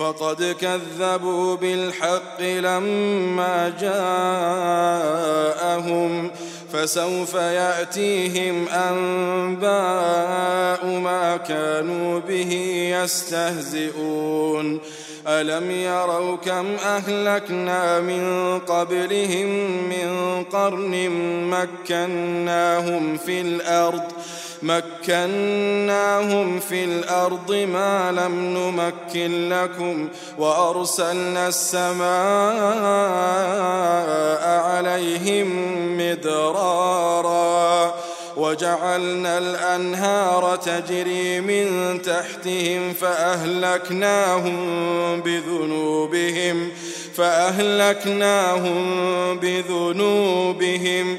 فقد كذبوا بالحق لما جاءهم فسوف يأتيهم أنباء ما كانوا به يستهزئون. ألم يروا كم أهلكنا من قبلهم من قرن مكناهم في الأرض ۖ مكناهم في الأرض ما لم نمكن لكم وأرسلنا السماء عليهم مدرارا وجعلنا الأنهار تجري من تحتهم فأهلكناهم بذنوبهم فأهلكناهم بذنوبهم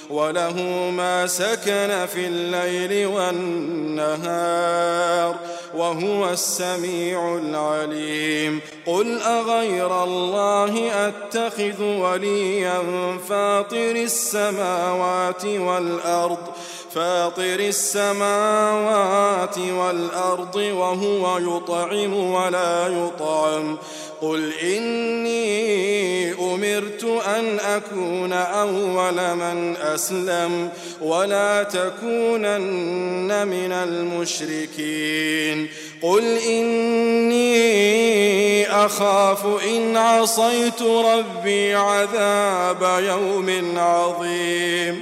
وله ما سكن في الليل والنهار وهو السميع العليم. قل أغير الله أتخذ وليا فاطر السماوات والأرض فاطر السماوات والأرض وهو يطعم ولا يطعم. قل إني أمرت أن أكون أول من أسلم ولا تكونن من المشركين. قل إني أخاف إن عصيت ربي عذاب يوم عظيم.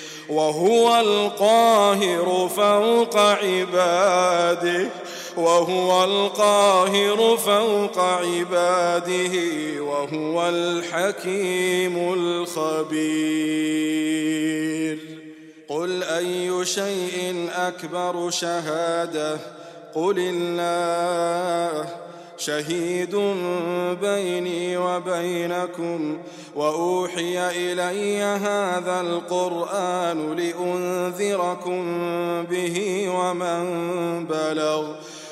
وهو القاهر فوق عباده وهو القاهر فوق عباده وهو الحكيم الخبير. أي شيء أكبر شهادة؟ قل الله. شهيد بيني وبينكم وأوحي إلي هذا القرآن لأنذركم به ومن بلغ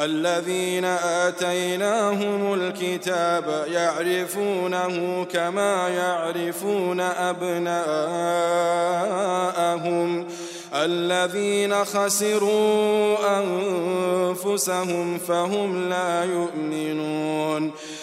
الذين آتيناهم الكتاب يعرفونه كما يعرفون أبناءهم. الذين خسروا أنفسهم فهم لا يؤمنون.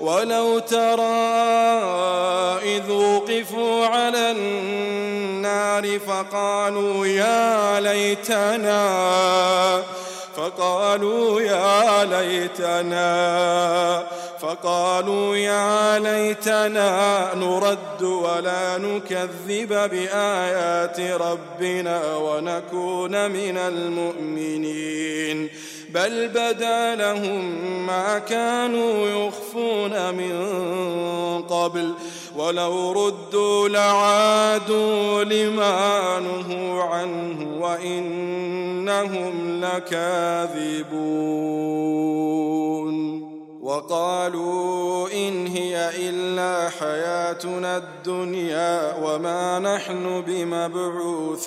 ولو ترى إذ وقفوا على النار فقالوا يا ليتنا فقالوا يا ليتنا فقالوا يا ليتنا نرد ولا نكذب بآيات ربنا ونكون من المؤمنين. بل بدأ لهم ما كانوا يخفون من قبل ولو ردوا لعادوا لما نهوا عنه وإنهم لكاذبون. وقالوا إن هي إلا حياتنا الدنيا وما نحن بمبعوثين.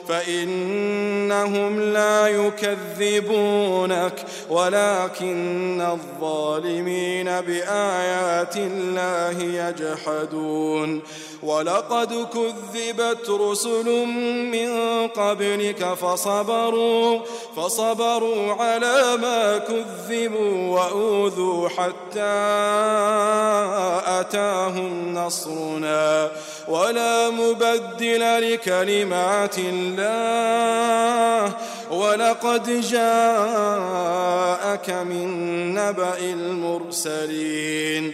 فإنهم لا يكذبونك ولكن الظالمين بآيات الله يجحدون. ولقد كذبت رسل من قبلك فصبروا فصبروا على ما كذبوا وأوذوا حتى أتاهم نصرنا. ولا مبدل لكلمات الله ولقد جاءك من نبأ المرسلين.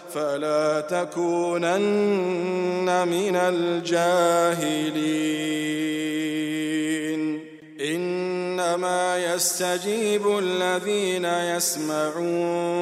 فلا تكونن من الجاهلين. إنما يستجيب الذين يسمعون.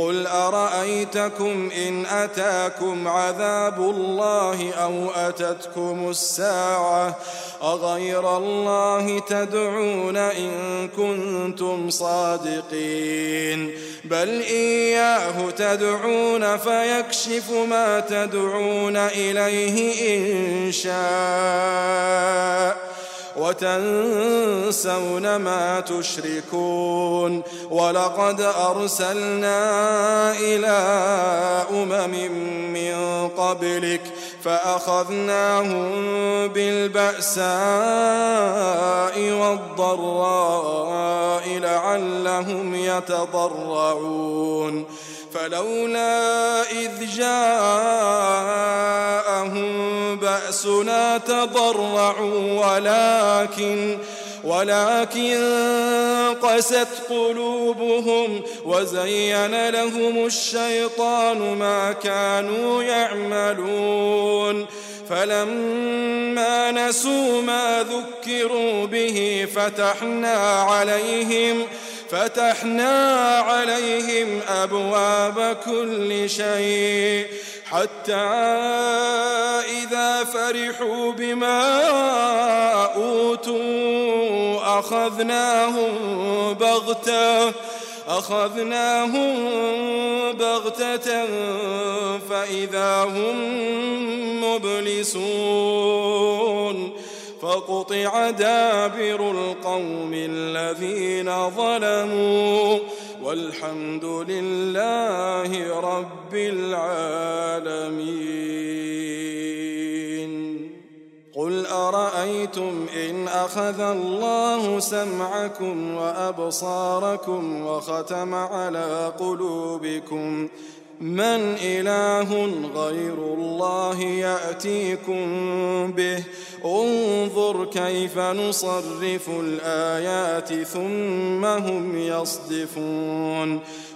قل أرأيتكم إن أتاكم عذاب الله أو أتتكم الساعة أغير الله تدعون إن كنتم صادقين بل إياه تدعون فيكشف ما تدعون إليه إن شاء وتنسون ما تشركون ولقد أرسلنا إلى أمم من قبلك فأخذناهم بالبأساء والضراء لعلهم يتضرعون فلولا إذ جاءهم بأسنا تضرعوا ولكن ولكن قست قلوبهم وزين لهم الشيطان ما كانوا يعملون. فلما نسوا ما ذكروا به فتحنا عليهم فتحنا عليهم أبواب كل شيء حتى إذا فرحوا بما أوتوا أخذناهم بغتة أخذناهم بغتة فإذا هم مبلسون. فقطع دابر القوم الذين ظلموا والحمد لله رب العالمين. قل أرأيتم إن أخذ الله سمعكم وأبصاركم وختم على قلوبكم من إله غير الله يأتيكم به؟ انظر كيف نصرف الآيات ثم هم يصدفون.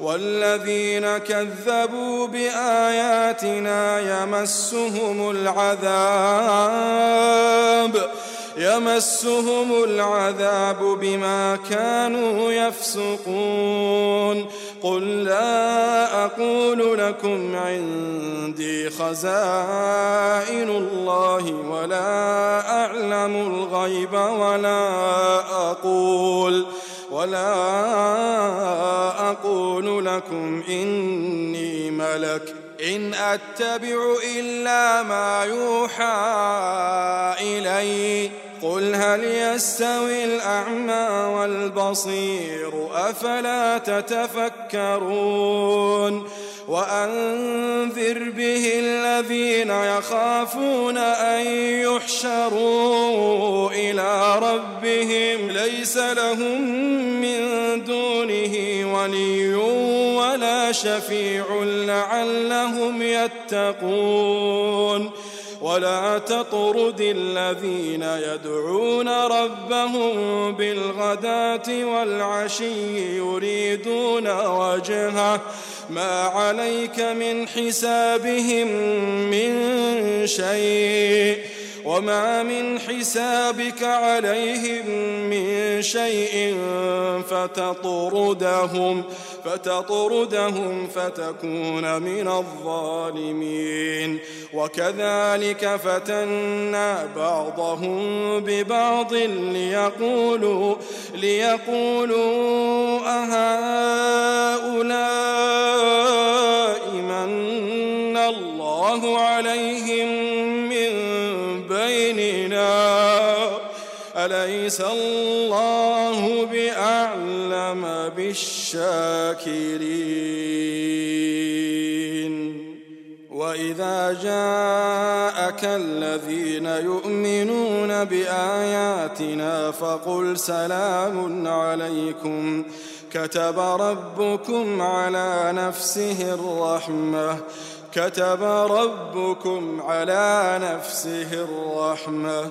والذين كذبوا بآياتنا يمسهم العذاب يمسهم العذاب بما كانوا يفسقون. قل لا أقول لكم عندي خزائن الله ولا أعلم الغيب ولا أقول. ولا أقول لكم إني ملك إن أتبع إلا ما يوحى إلي. قل هل يستوي الأعمى والبصير أفلا تتفكرون وأنذر به الذين يخافون أن يحشروا إلى ربهم ليس لهم من دونه ولي ولا شفيع لعلهم يتقون ولا تطرد الذين يدعون ربهم بالغداة والعشي يريدون وجهه. ما عليك من حسابهم من شيء. وما من حسابك عليهم من شيء فتطردهم فتطردهم فتكون من الظالمين وكذلك فتنا بعضهم ببعض ليقولوا ليقولوا أهؤلاء من الله عليهم أليس الله بأعلم بالشاكرين. وإذا جاءك الذين يؤمنون بآياتنا فقل سلام عليكم. كتب ربكم على نفسه الرحمة. كتب ربكم على نفسه الرحمة.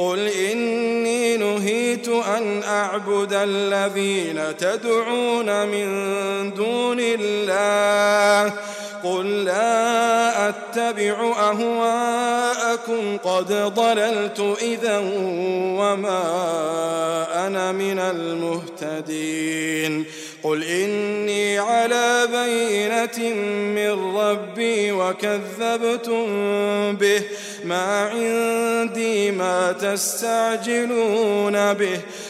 قل إني نهيت أن أعبد الذين تدعون من دون الله. قل لا أتبع أهواءكم. قد ضللت إذا وما أنا من المهتدين. قل إني على بينة من ربي وكذبتم به ما عندي ما تستعجلون به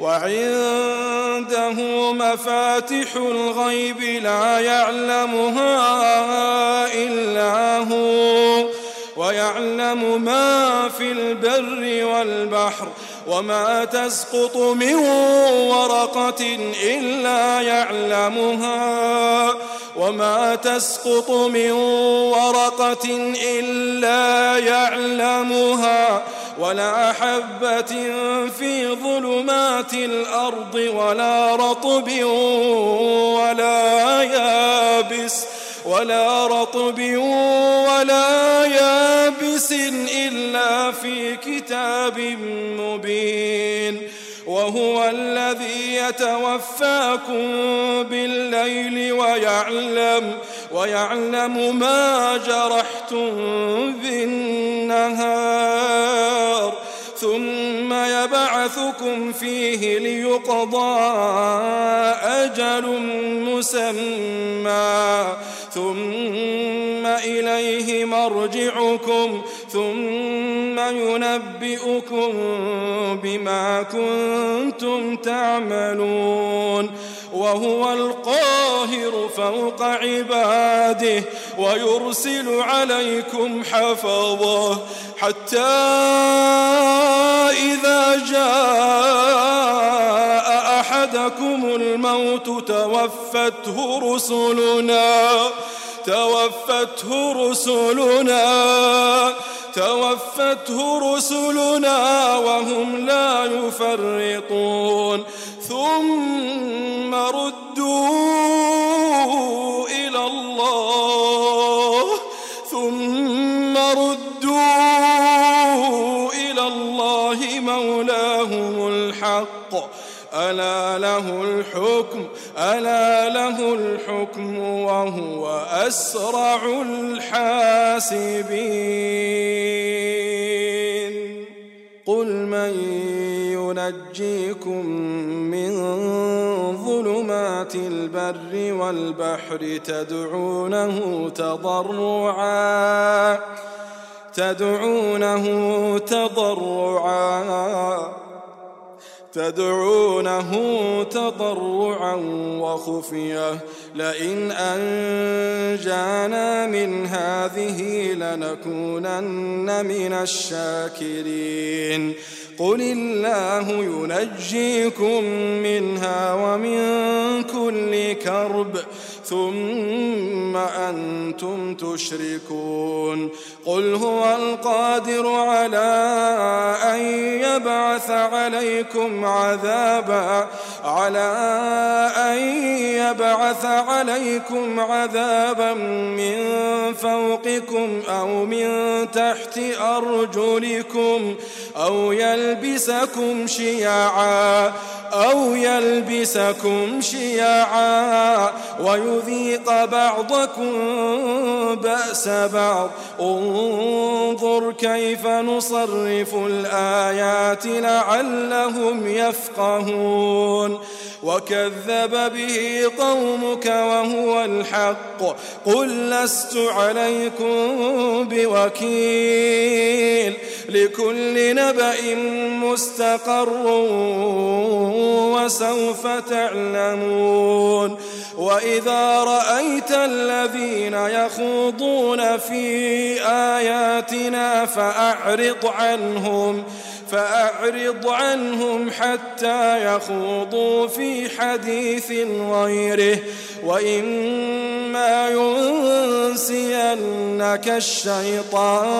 وعنده مفاتح الغيب لا يعلمها إلا هو ويعلم ما في البر والبحر وما تسقط من ورقة إلا يعلمها وما تسقط من ورقة إلا يعلمها. ولا حبة في ظلمات الأرض ولا رطب ولا يابس ولا رطب ولا يابس إلا في كتاب مبين وهو الذي يتوفاكم بالليل ويعلم ويعلم ما جرحتم بالنهار ثم يبعثكم فيه ليقضى أجل مسمى ثم إليه مرجعكم ثم ينبئكم بما كنتم تعملون وهو القاهر فوق عباده ويرسل عليكم حفظه حتى إذا جاء أحدكم الموت توفته رسلنا توفته رسلنا توفته رسلنا وهم لا يفرطون. ثم ردوا إلى الله. ثم ردوا إلى الله مولاهم الحق. ألا له الحكم ألا له الحكم وهو أسرع الحاسبين. قل من ينجيكم من ظلمات البر والبحر تدعونه تضرعا تدعونه تضرعا. تدعونه تضرعا وخفية. لئن أنجانا من هذه لنكونن من الشاكرين. قل الله ينجيكم منها ومن كل كرب. ثم أنتم تشركون قل هو القادر على أن يبعث عليكم عذابا على أن يبعث عليكم عذابا من فوقكم أو من تحت أرجلكم أو يلبسكم شيعا أو يلبسكم شيعا ويذيق بعضكم بأس بعض. انظر كيف نصرف الآيات لعلهم يفقهون. وكذب به قومك وهو الحق. قل لست عليكم بوكيل. لكل نبأ مستقر وسوف تعلمون. وإذا رأيت الذين يخوضون في آياتنا فأعرض عنهم. فأعرض عنهم حتى يخوضوا في حديث غيره. وإما ينسينك الشيطان.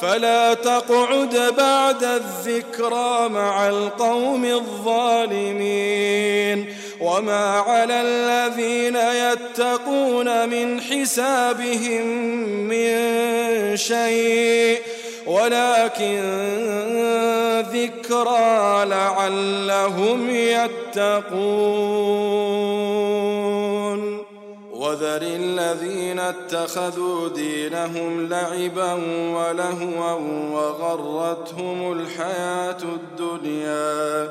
فلا تقعد بعد الذكرى مع القوم الظالمين. وما على الذين يتقون من حسابهم من شيء. ولكن ذكرى لعلهم يتقون. وذر الذين اتخذوا دينهم لعبا ولهوا وغرتهم الحياة الدنيا.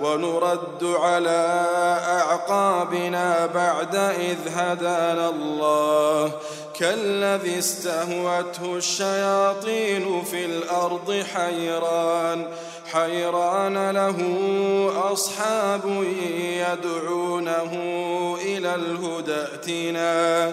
ونرد على أعقابنا بعد إذ هدانا الله. كالذي استهوته الشياطين في الأرض حيران. حيران له أصحاب يدعونه إلى الهدى ائتنا.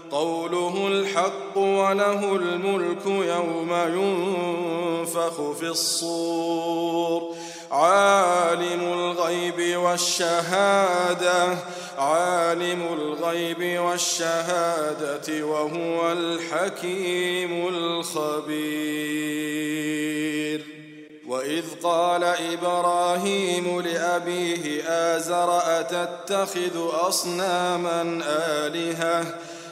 قوله الحق وله الملك يوم ينفخ في الصور. عالم الغيب والشهادة عالم الغيب والشهادة وهو الحكيم الخبير. وإذ قال إبراهيم لأبيه آزر أتتخذ أصناما آلهةً؟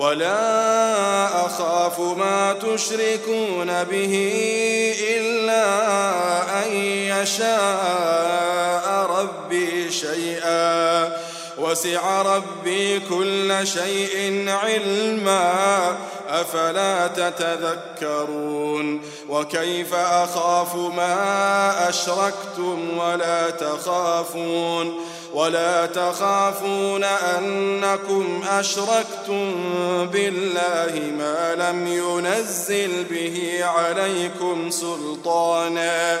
ولا أخاف ما تشركون به إلا أن يشاء ربي شيئا وسع ربي كل شيء علما. أفلا تتذكرون؟ وكيف أخاف ما أشركتم ولا تخافون؟ ولا تخافون أنكم أشركتم بالله ما لم ينزل به عليكم سلطانا.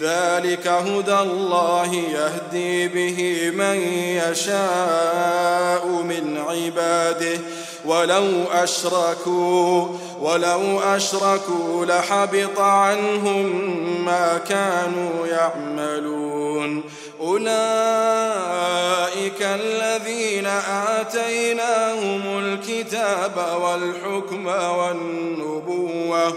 ذلك هدى الله يهدي به من يشاء من عباده. ولو أشركوا ولو أشركوا لحبط عنهم ما كانوا يعملون. أولئك الذين آتيناهم الكتاب والحكم والنبوة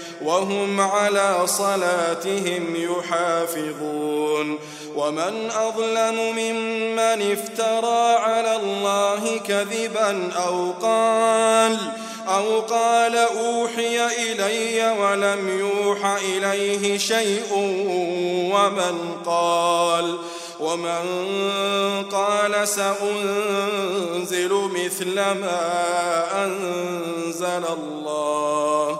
وهم على صلاتهم يحافظون. ومن أظلم ممن افترى على الله كذبا أو قال أو قال أوحي إلي ولم يوح إليه شيء ومن قال ومن قال سأنزل مثل ما أنزل الله.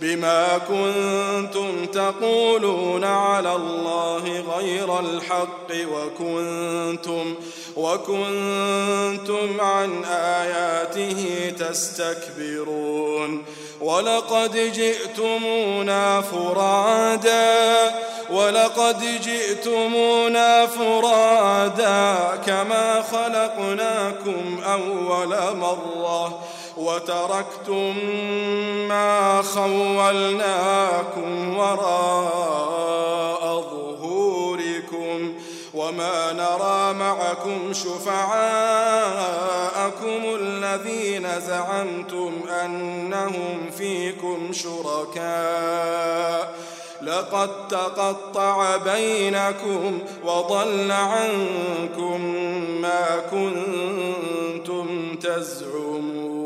بما كنتم تقولون على الله غير الحق وكنتم وكنتم عن آياته تستكبرون ولقد جئتمونا فرادا ولقد جئتمونا فرادا كما خلقناكم أول مرة وتركتم ما خولناكم وراء ظهوركم وما نرى معكم شفعاءكم الذين زعمتم أنهم فيكم شركاء. لقد تقطع بينكم وضل عنكم ما كنتم تزعمون.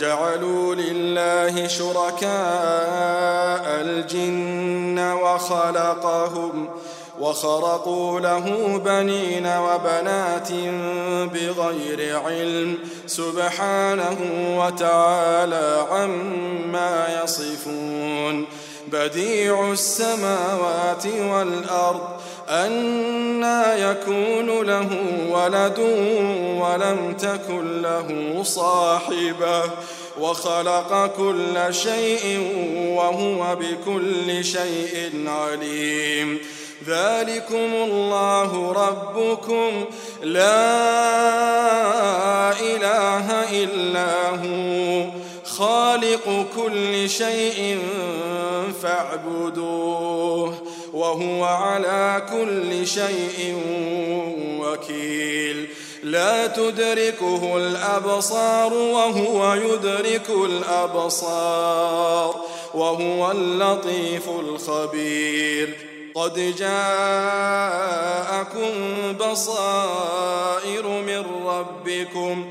وجعلوا لله شركاء الجن وخلقهم وخرقوا له بنين وبنات بغير علم سبحانه وتعالى عما يصفون بديع السماوات والأرض أنا يكون له ولد ولم تكن له صاحبة وخلق كل شيء وهو بكل شيء عليم. ذلكم الله ربكم. لا إله إلا هو. خالق كل شيء فاعبدوه وهو على كل شيء وكيل. لا تدركه الأبصار وهو يدرك الأبصار وهو اللطيف الخبير. قد جاءكم بصائر من ربكم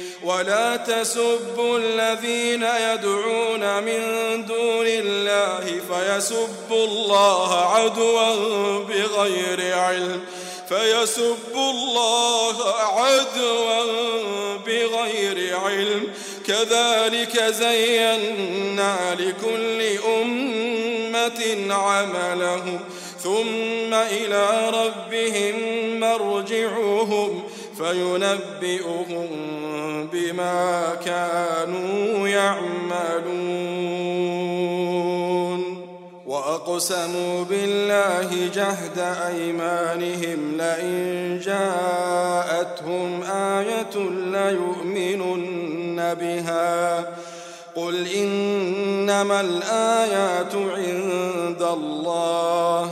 ولا تسبوا الذين يدعون من دون الله فيسبوا الله عدوا بغير علم. فيسبوا الله عدوا بغير علم. كذلك زينا لكل أمة عملهم. ثم إلى ربهم مرجعهم. فينبئهم بما كانوا يعملون. وأقسموا بالله جهد أيمانهم لئن جاءتهم آية ليؤمنن بها. قل إنما الآيات عند الله.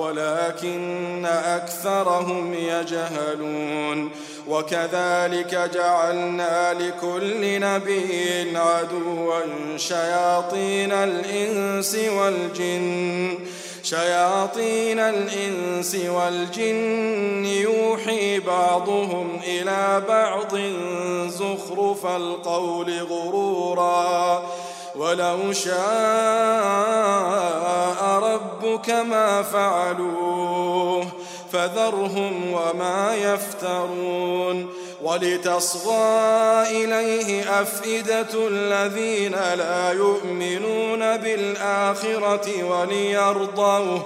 ولكن أكثرهم يجهلون. وكذلك جعلنا لكل نبي عدوا شياطين الإنس والجن شياطين الإنس والجن. يوحي بعضهم إلى بعض زخرف القول غرورا. ولو شاء ربك ما فعلوه فذرهم وما يفترون ولتصغى إليه أفئدة الذين لا يؤمنون بالآخرة وليرضوه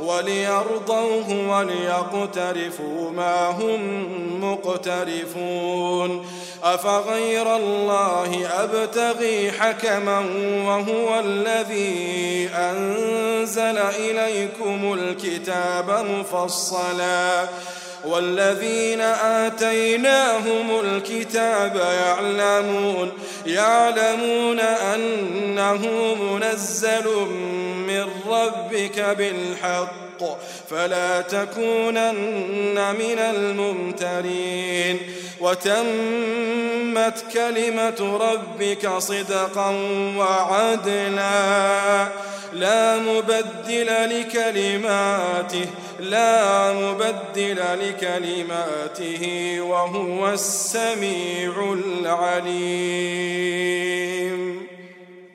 وليرضوه وليقترفوا ما هم مقترفون أفغير الله أبتغي حكما وهو الذي أنزل إليكم الكتاب مفصلا والذين آتيناهم الكتاب يعلمون يعلمون أنه منزل من ربك بالحق. فلا تكونن من الممترين. وتمت كلمة ربك صدقا وعدلا لا مبدل لكلماته لا مبدل لكلماته وهو السميع العليم.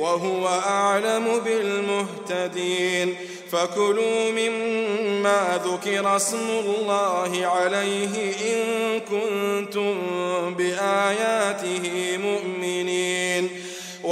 وهو أعلم بالمهتدين. فكلوا مما ذكر اسم الله عليه إن كنتم بآياته مؤمنين.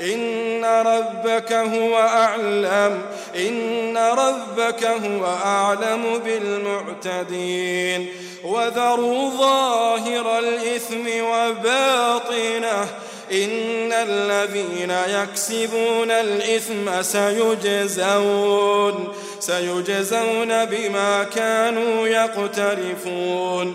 إن ربك هو أعلم إن ربك هو أعلم بالمعتدين. وذروا ظاهر الإثم وباطنه إن الذين يكسبون الإثم سيجزون سيجزون بما كانوا يقترفون.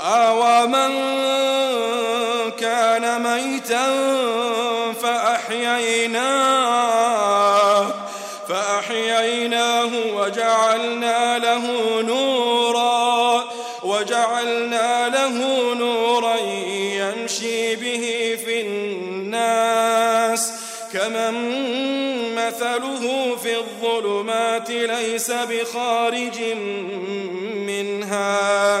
أومن كان ميتا فأحييناه فأحييناه وجعلنا له نورا وجعلنا له نورا يمشي به في الناس. كمن مثله في الظلمات ليس بخارج منها.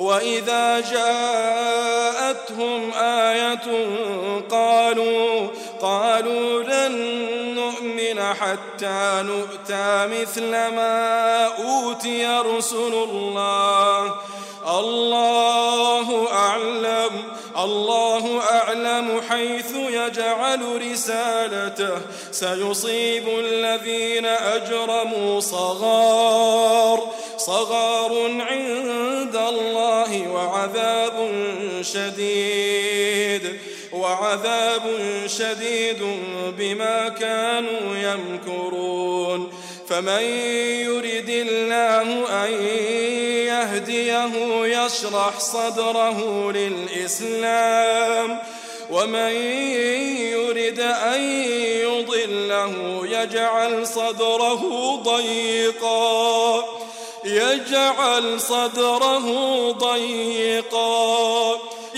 وإذا جاءتهم آية قالوا قالوا لن نؤمن حتى نؤتى مثل ما أوتي رسل الله. الله أعلم الله أعلم حيث يجعل رسالته. سيصيب الذين أجرموا صغار صغار عند الله وعذاب شديد وعذاب شديد بما كانوا يمكرون. فمن يرد الله أن يهديه يشرح صدره للإسلام ومن يرد أن يضله يجعل صدره ضيقا يجعل صدره ضيقا.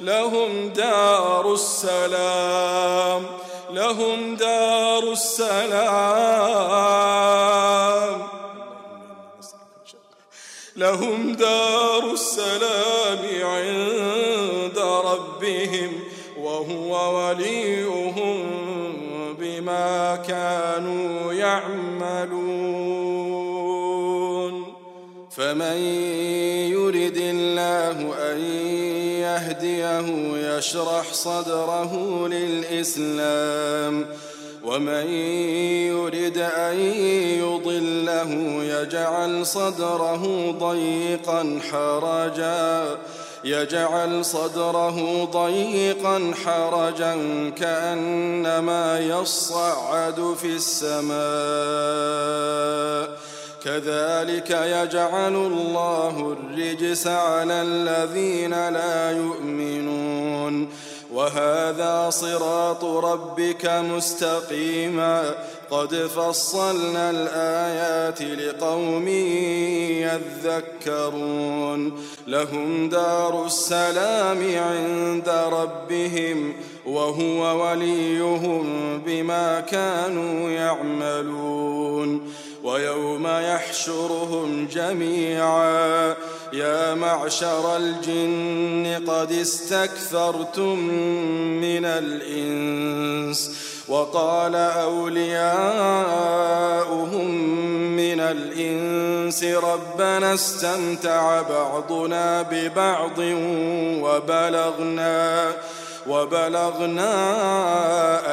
لهم دار السلام لهم دار السلام. لهم دار السلام عند ربهم وهو وليهم بما كانوا يعملون. فمن يرد الله أن يهديه يشرح صدره للإسلام ومن يرد أن يضله يجعل صدره ضيقا حرجا يجعل صدره ضيقا حرجا كأنما يصعد في السماء. كذلك يجعل الله الرجس على الذين لا يؤمنون. وهذا صراط ربك مستقيما. قد فصلنا الآيات لقوم يذكرون. لهم دار السلام عند ربهم وهو وليهم بما كانوا يعملون. ويوم يحشرهم جميعا. يا معشر الجن قد استكثرتم من الإنس وقال أولياؤهم من الإنس ربنا استمتع بعضنا ببعض وبلغنا وبلغنا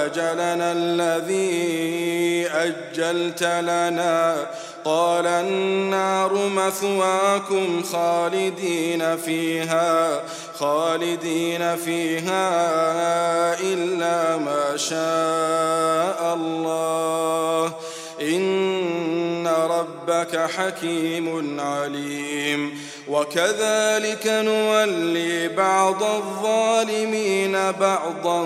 أجلنا الذي أجلت لنا. قال النار مثواكم خالدين فيها خالدين فيها إلا ما شاء الله. إن ربك حكيم عليم. وكذلك نولي بعض الظالمين بعضا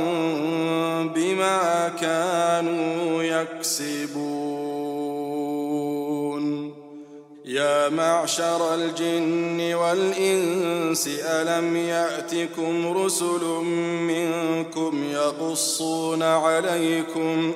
بما كانوا يكسبون. يا معشر الجن والإنس ألم يأتكم رسل منكم يقصون عليكم ۖ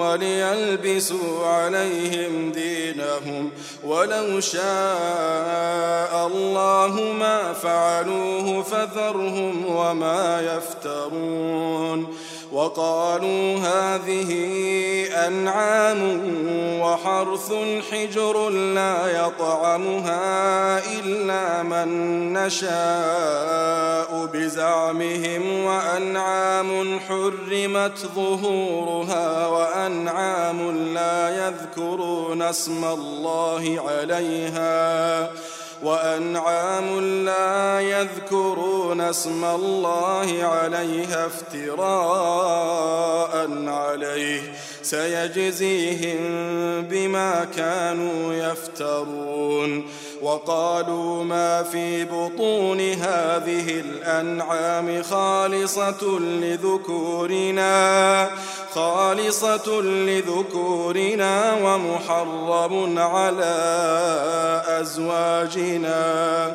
وليلبسوا عليهم دينهم ولو شاء الله ما فعلوه فذرهم وما يفترون وقالوا هذه أنعام وحرث حجر لا يطعمها إلا من نشاء بزعمهم وأنعام حرمت ظهورها وأنعام لا يذكرون اسم الله عليها وأنعام لا يذكرون اسم الله عليها افتراء عليه. سيجزيهم بما كانوا يفترون. وقالوا ما في بطون هذه الأنعام خالصة لذكورنا خالصة لذكورنا ومحرم على أزواجنا.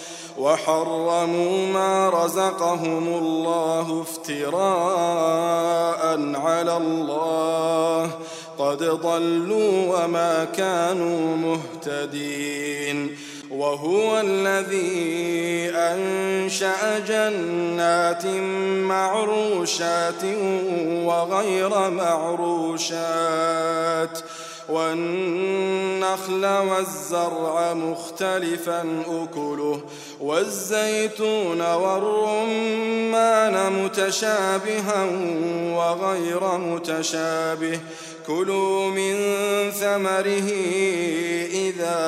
وحرموا ما رزقهم الله افتراء على الله. قد ضلوا وما كانوا مهتدين. وهو الذي أنشأ جنات معروشات وغير معروشات. والنخل والزرع مختلفا أكله والزيتون والرمان متشابها وغير متشابه. كلوا من ثمره إذا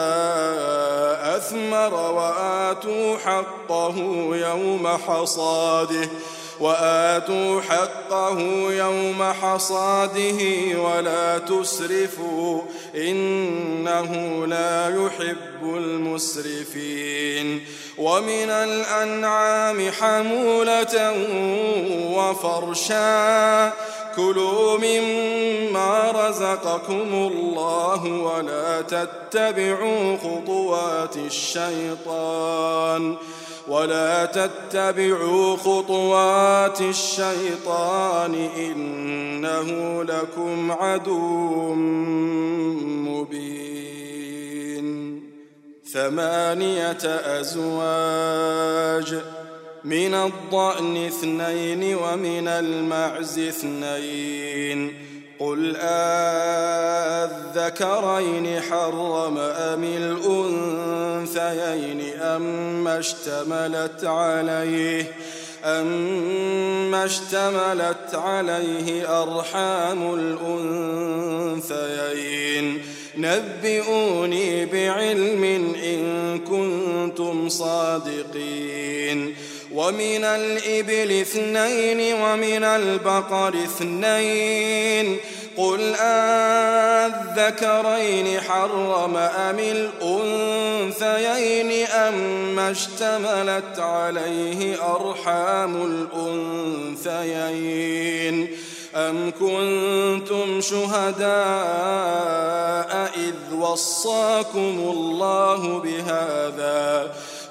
أثمر وآتوا حقه يوم حصاده. وآتوا حقه يوم حصاده ولا تسرفوا إنه لا يحب المسرفين ومن الأنعام حمولة وفرشا كلوا مما رزقكم الله ولا تتبعوا خطوات الشيطان ولا تتبعوا خطوات الشيطان إنه لكم عدو مبين. ثمانية أزواج من الضأن اثنين ومن المعز اثنين. قل أذكرين حرم أم الأنثيين أم اشتملت عليه أم اشتملت عليه أرحام الأنثيين. نبئوني بعلم إن كنتم صادقين. ومن الإبل اثنين ومن البقر اثنين قل أذكرين حرم أم الأنثيين أم اشتملت عليه أرحام الأنثيين أم كنتم شهداء إذ وصاكم الله بهذا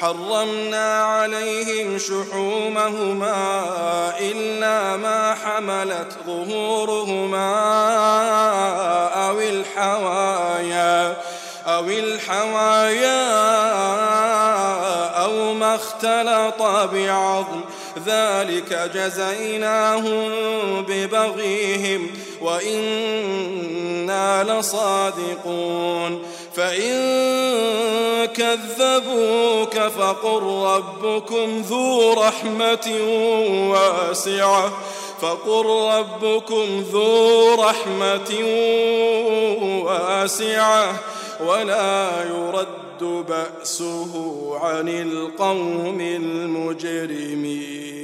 حرمنا عليهم شحومهما إلا ما حملت ظهورهما أو الحوايا أو الحوايا أو ما اختلط بعظم. ذلك جزيناهم ببغيهم وإنا لصادقون. فإن كذبوك فقل ربكم ذو رحمة واسعة. فقل ربكم ذو رحمة واسعة. ولا يرد بأسه عن القوم المجرمين.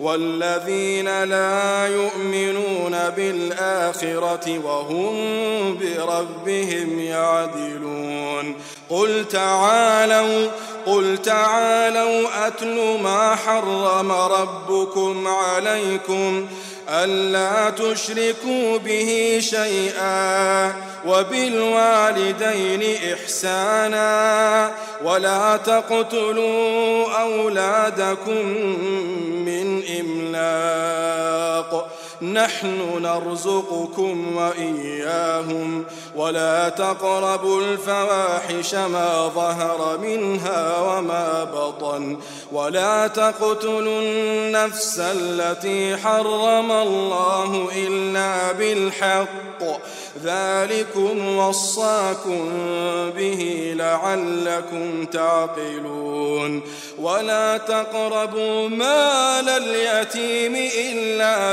والذين لا يؤمنون بالآخرة وهم بربهم يعدلون. قل تعالوا قل تعالوا أتل ما حرم ربكم عليكم. ألا تشركوا به شيئا وبالوالدين إحسانا ولا تقتلوا أولادكم من إملاق نحن نرزقكم وإياهم ولا تقربوا الفواحش ما ظهر منها وما بطن ولا تقتلوا النفس التي حرم الله إلا بالحق ذلكم وصاكم به لعلكم تعقلون ولا تقربوا مال اليتيم إلا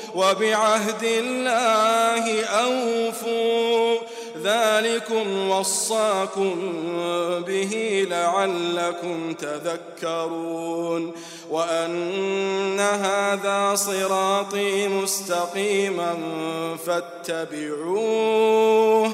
وبعهد الله أوفوا. ذلكم وصاكم به لعلكم تذكرون. وأن هذا صراطي مستقيما فاتبعوه.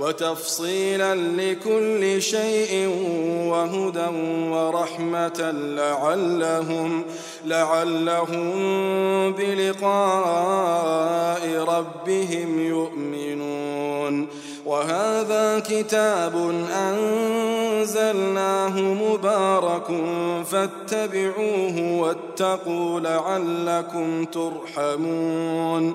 وتفصيلا لكل شيء وهدى ورحمة لعلهم لعلهم بلقاء ربهم يؤمنون. وهذا كتاب أنزلناه مبارك فاتبعوه واتقوا لعلكم ترحمون.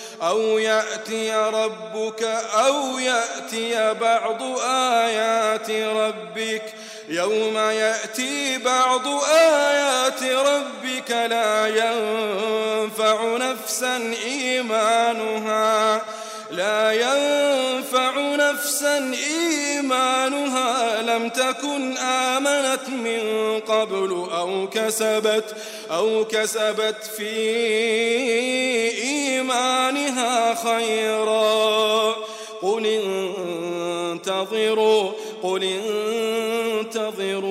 أو يأتي ربك أو يأتي بعض آيات ربك. يوم يأتي بعض آيات ربك لا ينفع نفسا إيمانها. لا ينفع نفسا إيمانها. لم تكن آمنت من قبل أو كسبت أو كسبت في إيمانها خيرا. قل انتظروا قل انتظروا.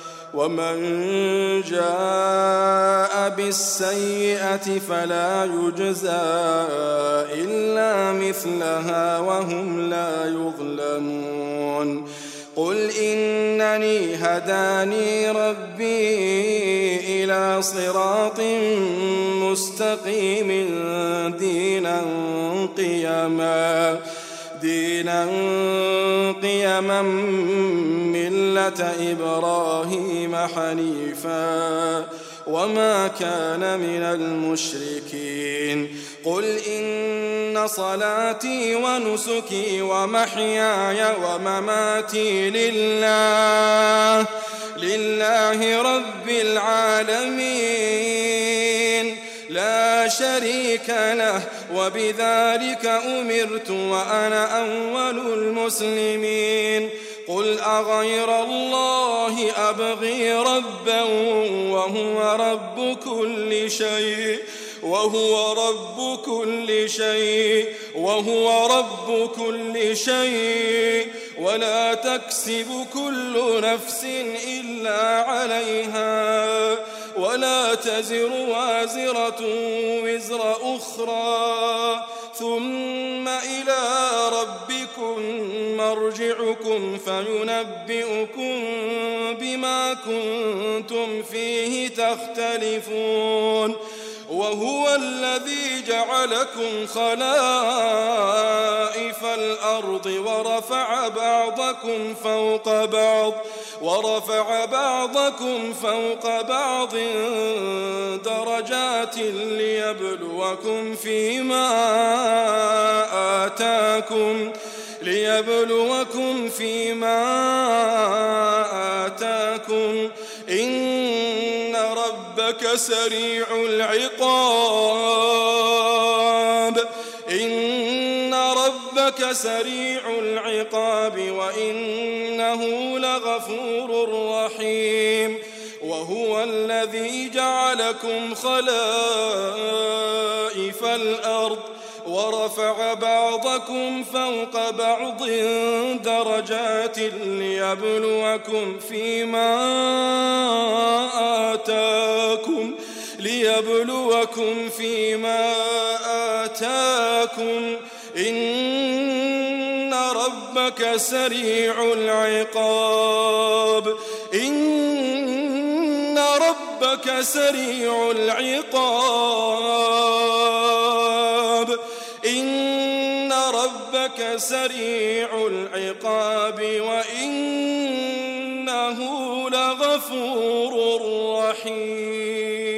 ومن جاء بالسيئة فلا يجزى إلا مثلها وهم لا يظلمون قل إنني هداني ربي إلى صراط مستقيم دينا قيما دينا قيما ملة إبراهيم حنيفا وما كان من المشركين. قل إن صلاتي ونسكي ومحياي ومماتي لله لله رب العالمين. لا شريك له وبذلك أمرت وأنا أول المسلمين. قل أغير الله أبغي ربا وهو رب كل شيء وهو رب كل شيء وهو رب كل شيء. ولا تكسب كل نفس إلا عليها. ولا تزر وازرة وزر أخرى. ثم إلى ربكم مرجعكم فينبئكم بما كنتم فيه تختلفون. وهو الذي جعلكم خلائف الأرض ورفع بعضكم فوق بعض ورفع بعضكم فوق بعض درجات ليبلوكم فيما آتاكم ليبلوكم فيما آتاكم. ربك سريع العقاب. إن ربك سريع العقاب وإنه لغفور رحيم. وهو الذي جعلكم خلائف الأرض. ورفع بعضكم فوق بعض درجات ليبلوكم فيما آتاكم ليبلوكم فيما آتاكم. إن ربك سريع العقاب. إن ربك سريع العقاب. سريع العقاب وإنه لغفور رحيم.